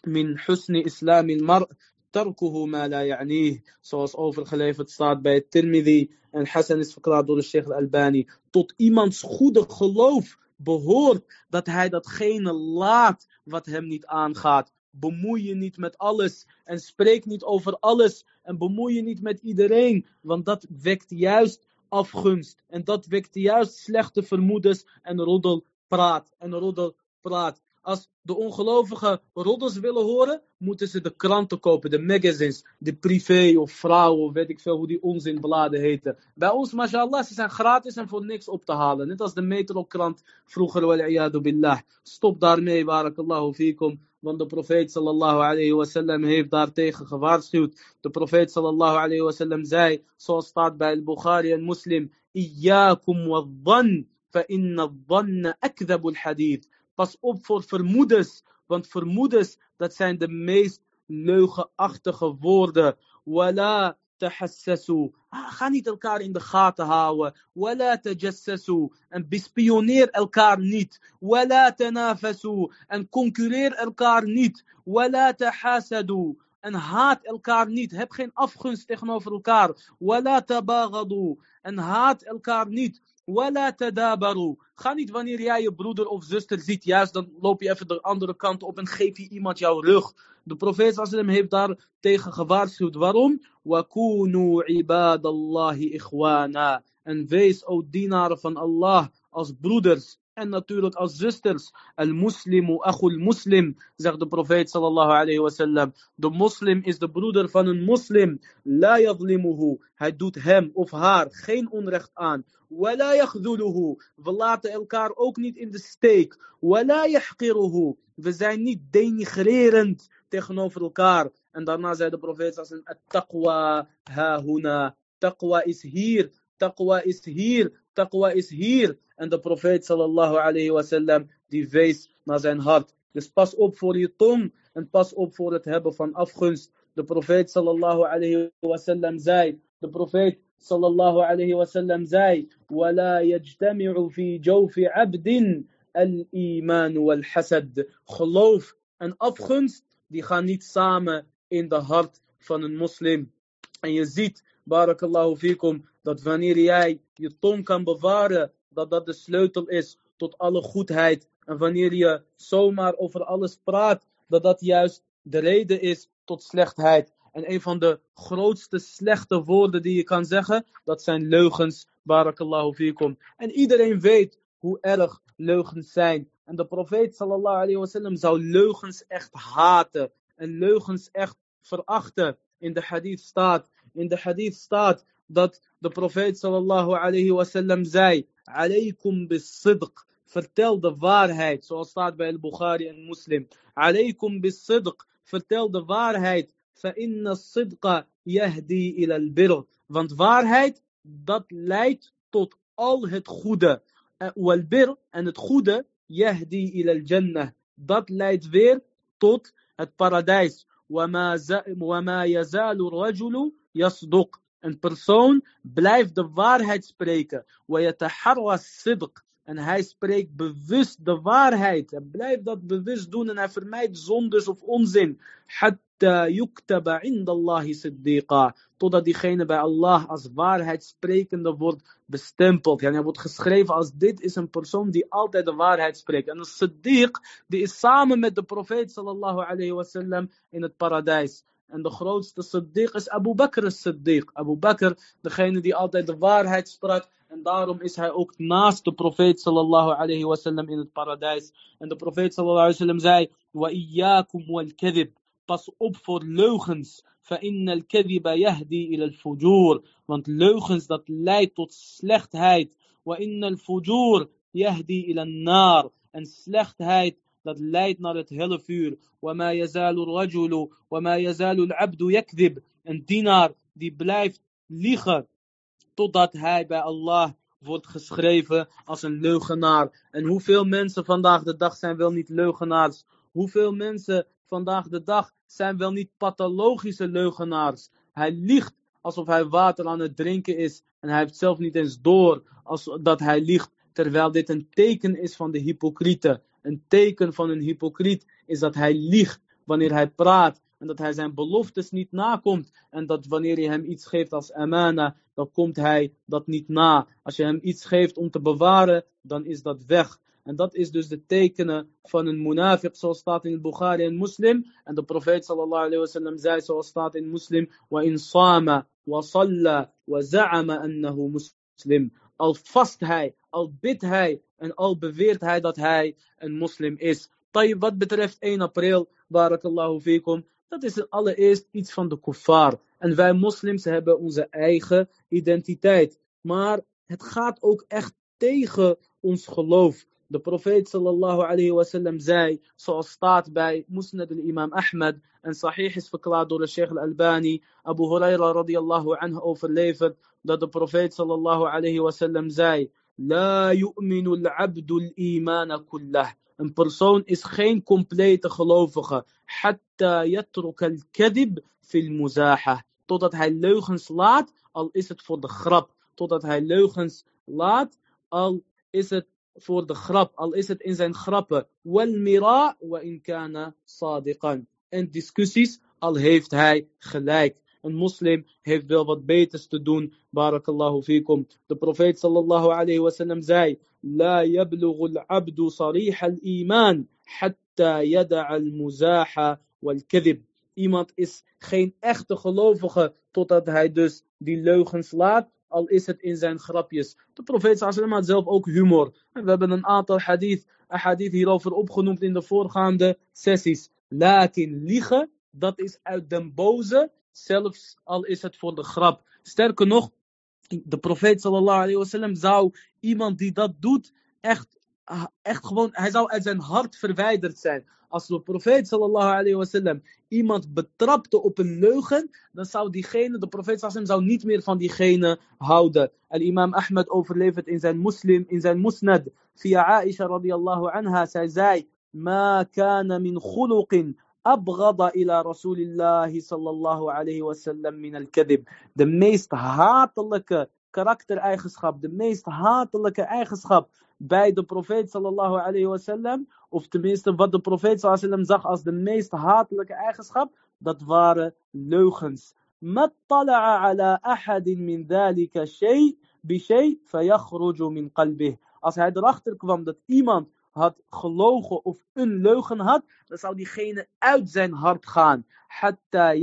A: Min husni islamil mar tarkuhu ma la. Zoals overgeleverd staat bij Tirmidhi en Hassan is verklaard door de Sheikh al-Albani. Tot iemands goede geloof behoort dat hij datgene laat wat hem niet aangaat. Bemoei je niet met alles en spreek niet over alles en bemoei je niet met iedereen, want dat wekt juist afgunst en dat wekt juist slechte vermoedens en roddelpraat en roddelpraat. Als de ongelovigen roddels willen horen, moeten ze de kranten kopen, de magazines, de privé of vrouwen, weet ik veel hoe die onzinbladen heten. Bij ons, mashallah, ze zijn gratis en voor niks op te halen. Net als de metrokrant vroeger, wal billah. Stop daarmee, barakallahu fikum. Want de profeet sallallahu alayhi wasallam heeft daartegen gewaarschuwd. De profeet sallallahu alayhi wasallam zei, zoals staat bij al-Bukhari en Muslim, Iyyakum wa dhan, fa inna dhanna akdhabu al-hadith. Pas op voor vermoedens, want vermoedens, dat zijn de meest leugenachtige woorden. Wala tahassasu. Ga niet elkaar in de gaten houden. Wala tajassasu. En bespioneer elkaar niet. Wala tanafasu. En concurreer elkaar niet. Wala tahasadu. En haat elkaar niet. Heb geen afgunst tegenover elkaar. Wala tabagadu. En haat elkaar niet. Wala tadabaru. Ga niet wanneer jij je broeder of zuster ziet, juist dan loop je even de andere kant op en geef je iemand jouw rug. De profeet sallam heeft daar tegen gewaarschuwd. Waarom? Wakunu ibadallahi ikhwana. En wees, o dienaren van Allah, als broeders en natuurlijk als zusters. Al-Muslimu akhul muslim, zegt de profeet sallallahu alayhi wasallam. De moslim is de broeder van een moslim. La yadlimuhu. Hij doet hem of haar geen onrecht aan. Wala yakhduluhu. We laten elkaar ook niet in de steek. Wala yahqiruhu. We zijn niet denigrerend tegenover elkaar. En daarna zei de profeet sallallahu alayhi wasallam. Taqwa huna. Taqwa is hier. Taqwa is hier. Taqwa is hier. En de profeet sallallahu alayhi wasallam die wees naar zijn hart. Dus pas op voor je tong en pas op voor het hebben van afgunst. De profeet sallallahu alayhi wasallam zei. De profeet sallallahu alayhi wasallam zei. ولا يجتمع في جوف عبد الإيمان والحسد. Geloof en afgunst die gaan niet samen in de hart van een moslim. En je ziet, barakallahu fikum, dat wanneer jij je tong kan bewaren, dat dat de sleutel is tot alle goedheid. En wanneer je zomaar over alles praat, dat dat juist de reden is tot slechtheid. En een van de grootste slechte woorden die je kan zeggen, dat zijn leugens. Barakallahu fikum. En iedereen weet hoe erg leugens zijn. En de profeet sallallahu alayhi wasallam zou leugens echt haten. En leugens echt verachten. In de hadith staat, in de hadith staat dat de profeet sallallahu alayhi wasallam zei, alaykum bis sidq. Vertel de waarheid, zoals staat bij al-Bukhari en Muslim. Alaykum bis sidq. Vertel de waarheid. فإن الصدق يهدي إلى البر. Want waarheid, dat leidt tot al het goede. Walbir en het goede, yahdi ila al-jannah. Dat leidt weer tot het paradijs. وما يزال الرجل يصدق. Een persoon blijft de waarheid spreken. En hij spreekt bewust de waarheid. En blijft dat bewust doen en hij vermijdt zondes of onzin. Totdat diegene bij Allah als waarheidsprekende wordt bestempeld. En hij wordt geschreven als dit is een persoon die altijd de waarheid spreekt. En een siddiq die is samen met de profeet sallallahu alayhi wasallam in het paradijs. En de grootste siddiq is Abu Bakr as-Siddiq. Abu Bakr, degene die altijd de waarheid sprak. En daarom is hij ook naast de profeet sallallahu alayhi wasallam in het paradijs. En de profeet sallallahu alayhi wasallam zei: Wa iyyakum wal kadhib. Pas op voor leugens. فإن الكذب يهدي إلى الفجور. Want leugens dat leidt tot slechtheid. وإن الفجور يهدي إلى النار. En slechtheid dat leidt naar het hellevuur. وما يزال الرجل وما يزال العبد يكذب. Een dienaar die blijft liegen totdat hij bij Allah wordt geschreven als een leugenaar. En hoeveel mensen vandaag de dag zijn wel niet leugenaars? Hoeveel mensen vandaag de dag zijn wel niet pathologische leugenaars? Hij liegt alsof hij water aan het drinken is en hij heeft zelf niet eens door als, dat hij liegt, terwijl dit een teken is van de hypocrieten. Een teken van een hypocriet is dat hij liegt wanneer hij praat en dat hij zijn beloftes niet nakomt. En dat wanneer je hem iets geeft als amana, dan komt hij dat niet na. Als je hem iets geeft om te bewaren, dan is dat weg. En dat is dus de tekenen van een munafiq, zoals staat in Bukhari en Muslim. En de profeet sallallahu alayhi wasallam zei, zoals staat in Muslim, wa in sama, wa salla, wa za'ama annahu muslim. Al vast hij, al bidt hij en al beweert hij dat hij een moslim is. Tayyib, wat betreft 1 april, barakallahu fikum, dat is allereerst iets van de kuffar. En wij moslims hebben onze eigen identiteit. Maar het gaat ook echt tegen ons geloof. De profeet sallallahu alayhi wasallam zei, zoals staat bij Musnad al-Imam Ahmad en sahih is verklaard door de Sheikh al-Albani, Abu Huraira radiyallahu anhu overleverd, dat de profeet sallallahu alayhi wasallam zei, La yu'minu al-abdu al-imana kullah. Een persoon is geen complete gelovige. Hatta yatruka al-kadib fil muzaha. Totdat hij leugens laat, al is het voor de grap. Totdat hij leugens laat, al is het voor de grap, al is het in zijn grappen. Wal mira wa in kana sadiqan. En discussies, al heeft hij gelijk. Een moslim heeft wel wat beters te doen. Barakallahu fikum. De profeet sallallahu alayhi wasallam zei. La yablughu al-abdu sarih al-iman. Hatta yada al-muzaha wal-kadhib. Iemand is geen echte gelovige totdat hij dus die leugens laat al is het in zijn grapjes. De profeet sallam had zelf ook humor. We hebben een aantal hadith, hadith hierover opgenoemd in de voorgaande sessies. Laat in liegen, dat is uit den boze Zelfs al is het voor de grap. Sterker nog, de profeet sallallahu alayhi wasallam zou iemand die dat doet echt, echt gewoon, hij zou uit zijn hart verwijderd zijn. Als de profeet sallallahu alayhi wasallam iemand betrapte op een leugen, dan zou diegene, de profeet sallallahu zou niet meer van diegene houden. En Imam Ahmed overlevert in zijn muslim, in zijn musnad, via Aisha radiyallahu anha, zij zei, ma kana min khuluqin أبغض إلى رسول الله صلى الله عليه وسلم من الكذب. De meest hatelijke karaktereigenschap, de meest hatelijke eigenschap bij de profeet sallallahu alayhi wasallam, of tenminste wat de profeet sallallahu alayhi wasallam zag als de meest hatelijke eigenschap, dat waren leugens. ما اطلع على أحد من ذلك شيء بشيء فيخرج من قلبه. Als hij erachter kwam dat iemand had gelogen of een leugen had, dan zou diegene uit zijn hart gaan. Hatta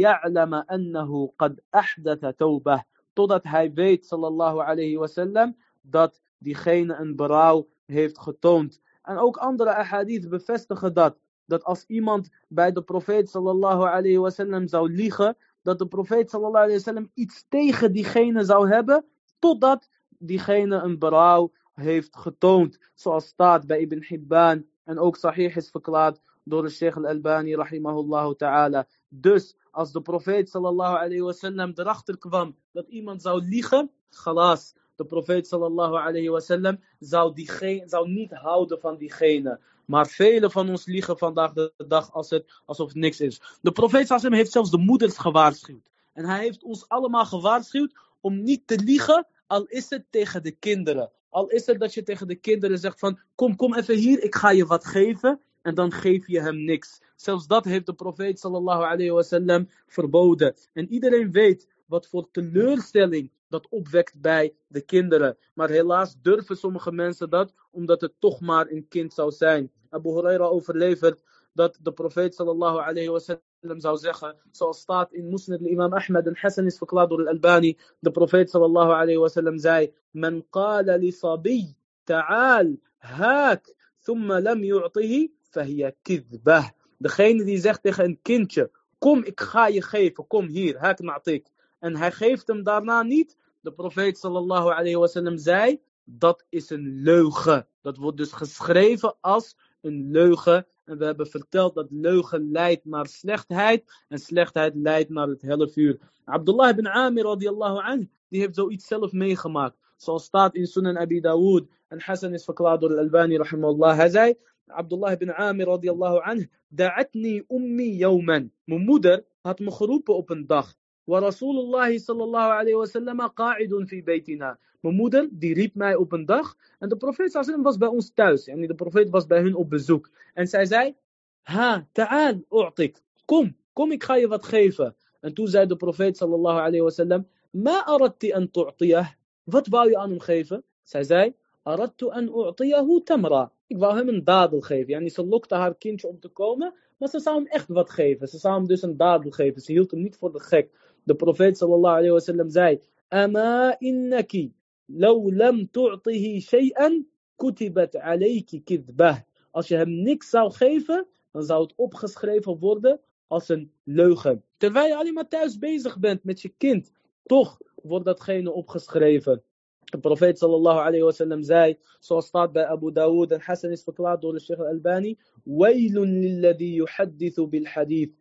A: tawbah. Totdat hij weet, sallallahu alayhi wasallam, dat diegene een berouw heeft getoond. En ook andere ahadith bevestigen dat. Dat als iemand bij de profeet sallallahu alayhi wasallam zou liegen, dat de profeet sallallahu alayhi wasallam iets tegen diegene zou hebben, totdat diegene een berouw heeft getoond. Zoals staat bij Ibn Hibban en ook sahih is verklaard door de Sheikh al-Albani rahimahullah ta'ala. Dus als de profeet sallallahu alayhi wasallam erachter kwam dat iemand zou liegen, galas, de profeet sallallahu alayhi wasallam zou, diegene, zou niet houden van diegene. Maar velen van ons liegen vandaag de dag als het, alsof het niks is. De profeet sallallahu heeft zelfs de moeders gewaarschuwd. En hij heeft ons allemaal gewaarschuwd om niet te liegen, al is het tegen de kinderen. Al is het dat je tegen de kinderen zegt van, kom, kom even hier, ik ga je wat geven. En dan geef je hem niks. Zelfs dat heeft de profeet sallallahu alayhi wasallam verboden. En iedereen weet wat voor teleurstelling dat opwekt bij de kinderen. Maar helaas durven sommige mensen dat, omdat het toch maar een kind zou zijn. Abu Huraira overlevert dat de profeet sallallahu alayhi wasallam zou zeggen, zoals staat in Musnad imam Ahmed en Hassan is verklaard door al-Albani, de profeet sallallahu alayhi wasallam zei, Men qala li sabi, ta'al, haak, thumma lam yu'tihi, fahiya kidbah. Degene die zegt tegen een kindje, kom ik ga je geven, kom hier, haak na'tik. En hij geeft hem daarna niet. De profeet sallallahu alayhi wasallam zei, dat is een leugen. Dat wordt dus geschreven als een leugen. En we hebben verteld dat leugen leidt naar slechtheid. En slechtheid leidt naar het helle vuur. Abdullah ibn Amir radiallahu anh, die heeft zoiets zelf meegemaakt. Zoals staat in Sunan Abi Dawood. En Hassan is verklaard door Al-Albani rahimahullah. Hij zei, Abdullah ibn Amir radiallahu anh, da'atni ummi yawman. Mijn moeder had me geroepen op een dag. ورسول الله صلى الله عليه وسلم قاعد في بيتنا. Mijn moeder die riep mij op een dag en de profeet sallam was bij ons thuis. En de profeet was bij hun op bezoek. En zij zei, ha, ta'al, u'tik. Kom, kom ik ga je wat geven. En toen zei de profeet sallallahu alayhi wasallam, ma aradti an tu'tiyah. Wat wou je aan hem geven? Zij zei, aradtu an u'tiyahu tamra. Ik wou hem een dadel geven. Yani ze lokte haar kindje om te komen, maar ze zou hem echt wat geven. Ze zou hem dus een dadel geven. Ze hield hem niet voor de gek. De profeet sallallahu alayhi wasallam zei: Ama innaki, law lam tu'tihi shay'an, kutibat alayki kidbah. Als je hem niks zou geven, dan zou het opgeschreven worden als een leugen. Terwijl je alleen maar thuis bezig bent met je kind, toch wordt datgene opgeschreven. De profeet sallallahu alayhi wasallam zei, zoals staat bij Abu Dawood en Hassan is verklaard door de Sheikh al-Albani, Wailun lilladhi yuhaddithu bil hadith.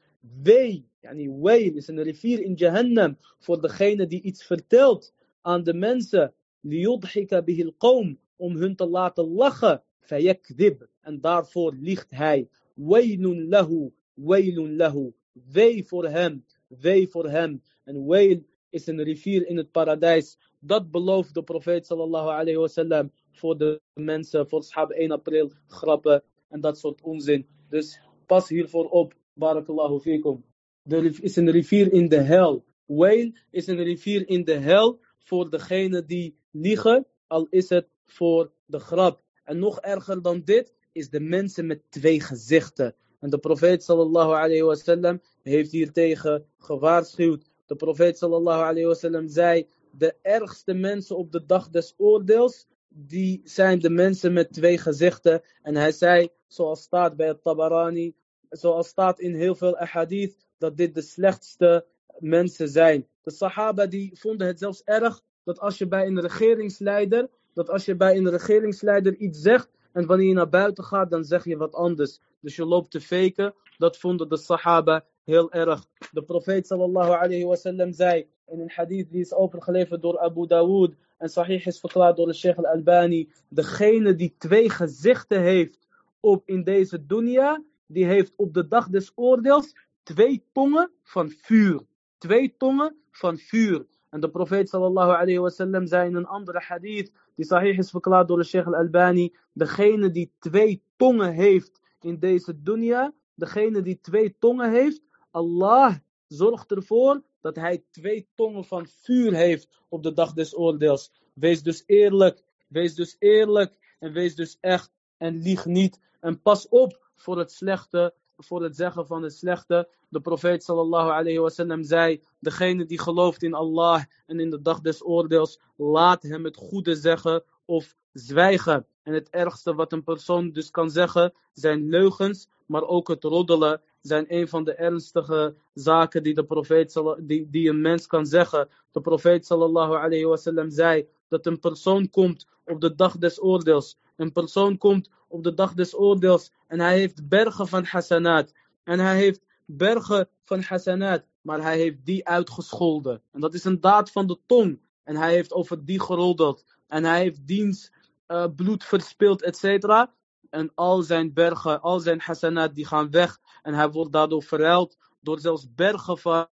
A: Wee, yani wail is een rivier in Jahannam voor degene die iets vertelt aan de mensen. Liyudhika bihil qawm, om hun te laten lachen. Fayakdib, en daarvoor liegt hij. Wailun lahu, wailun lahu. Wee voor hem, wee voor hem. En wail is een rivier in het paradijs. Dat belooft de profeet sallallahu alayhi wasallam voor de mensen, voor schab 1 april, grappen en dat soort onzin. Dus pas hiervoor op. Barakallahu fikum. Er is een rivier in de hel. Wail is een rivier in de hel voor degene die liegen, al is het voor de grap. En nog erger dan dit is de mensen met twee gezichten. En de profeet sallallahu alayhi wasallam heeft hiertegen gewaarschuwd. De profeet sallallahu alayhi wasallam zei, de ergste mensen op de dag des oordeels, die zijn de mensen met twee gezichten. En hij zei, zoals staat bij het Tabarani, zoals staat in heel veel ahadith, dat dit de slechtste mensen zijn. De Sahaba die vonden het zelfs erg dat als je bij een regeringsleider, dat als je bij een regeringsleider iets zegt en wanneer je naar buiten gaat, dan zeg je wat anders. Dus je loopt te faken. Dat vonden de Sahaba heel erg. De profeet sallallahu alayhi wasallam zei in een hadith die is overgeleverd door Abu Dawood en sahih is verklaard door de Sheikh al-Albani. Degene die twee gezichten heeft op in deze dunya, die heeft op de dag des oordeels twee tongen van vuur. Twee tongen van vuur. En de profeet sallallahu alayhi wasallam zei in een andere hadith, die sahih is verklaard door de Sheikh al-Albani, degene die twee tongen heeft in deze dunya, degene die twee tongen heeft, Allah zorgt ervoor dat hij twee tongen van vuur heeft op de dag des oordeels. Wees dus eerlijk, wees dus eerlijk en wees dus echt en lieg niet. En pas op voor het slechte, voor het zeggen van het slechte. De profeet sallallahu alayhi wasallam zei, degene die gelooft in Allah en in de dag des oordeels, laat hem het goede zeggen of zwijgen. En het ergste wat een persoon dus kan zeggen zijn leugens, maar ook het roddelen zijn een van de ernstige zaken die, de profeet, die, die een mens kan zeggen. De profeet sallallahu alayhi wasallam zei dat een persoon komt op de dag des oordeels. Een persoon komt op de dag des oordeels en hij heeft bergen van hasanat. En hij heeft bergen van hasanat, maar hij heeft die uitgescholden. En dat is een daad van de tong. En hij heeft over die geroddeld. En hij heeft diens uh, bloed verspild, et cetera. En al zijn bergen, al zijn hasanat, die gaan weg. En hij wordt daardoor verruild door zelfs bergen van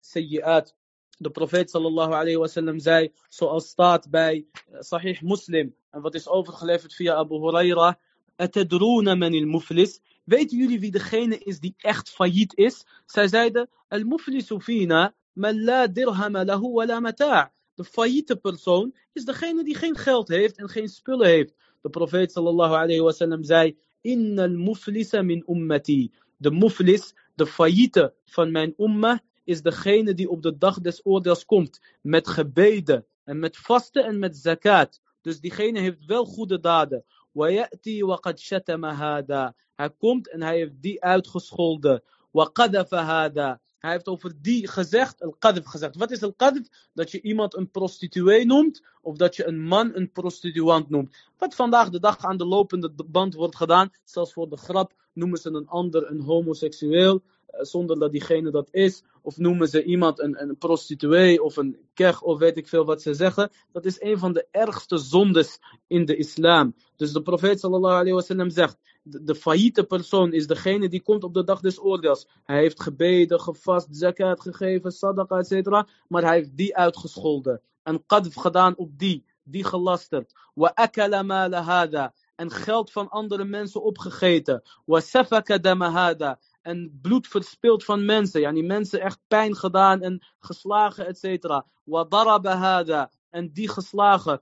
A: sayyi'at. De profeet sallallahu alayhi wasallam zei, zoals staat bij uh, Sahih Muslim. En wat is overgeleverd via Abu Huraira. Atadruna man al-muflis. Weten jullie wie degene is die echt failliet is? Zij zeiden, al-muflisu fina, man la dirhama lahu wa la mata' de failliete persoon is degene die geen geld heeft en geen spullen heeft. De profeet sallallahu alayhi wasallam zei: Innal muflisa min ummati. De muflis, de failliete van mijn umma, is degene die op de dag des oordeels komt met gebeden en met vasten en met zakat. Dus diegene heeft wel goede daden. Hij komt en hij heeft die uitgescholden. Hij heeft over die gezegd, al-qadf gezegd. Wat is al-qadf? Dat je iemand een prostituee noemt, of dat je een man een prostituant noemt. Wat vandaag de dag aan de lopende band wordt gedaan, zelfs voor de grap, noemen ze een ander een homoseksueel, eh, zonder dat diegene dat is. Of noemen ze iemand een, een prostituee of een kech of weet ik veel wat ze zeggen. Dat is een van de ergste zondes in de islam. Dus de profeet sallallahu alayhi wasallam zegt, de, failliete persoon is degene die komt op de dag des oordeels. Hij heeft gebeden, gevast, zakat gegeven, sadaqa, etc. Maar hij heeft die uitgescholden. En qadf gedaan op die, die gelasterd. Wa akala mala hada. En geld van andere mensen opgegeten. Wa safaka damahada. En bloed verspild van mensen. Ja, die mensen echt pijn gedaan en geslagen, etc. Wa daraba hada. En die geslagen.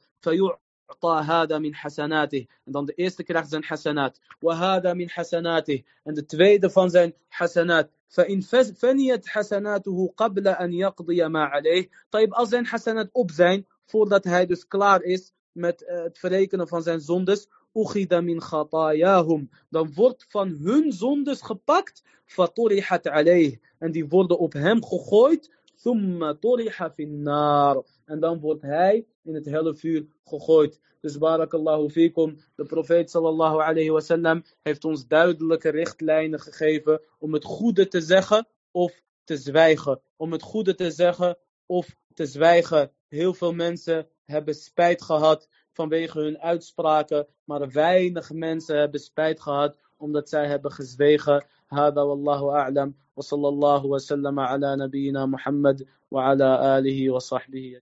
A: هذا من حسناته en dan de eerste krijgt zijn hasanat وهذا من حسناته en de tweede van zijn hasanat فإن فنيت حسناته قبل أن يقضي ما عليه طيب als zijn hasanat op zijn voordat hij dus klaar is met uh, het verrekenen van zijn zondes أخذ من خطاياهم dan wordt van hun zondes gepakt فطرحت عليه en die worden op hem gegooid ثم طرح في النار en dan wordt hij in het helle vuur gegooid. Dus barakallahu fikum, de profeet sallallahu alayhi wasallam heeft ons duidelijke richtlijnen gegeven om het goede te zeggen of te zwijgen. Om het goede te zeggen of te zwijgen. Heel veel mensen hebben spijt gehad vanwege hun uitspraken, maar weinig mensen hebben spijt gehad omdat zij hebben gezwegen. هذا والله أعلم وصلى الله وسلم على نبينا محمد وعلى آله وصحبه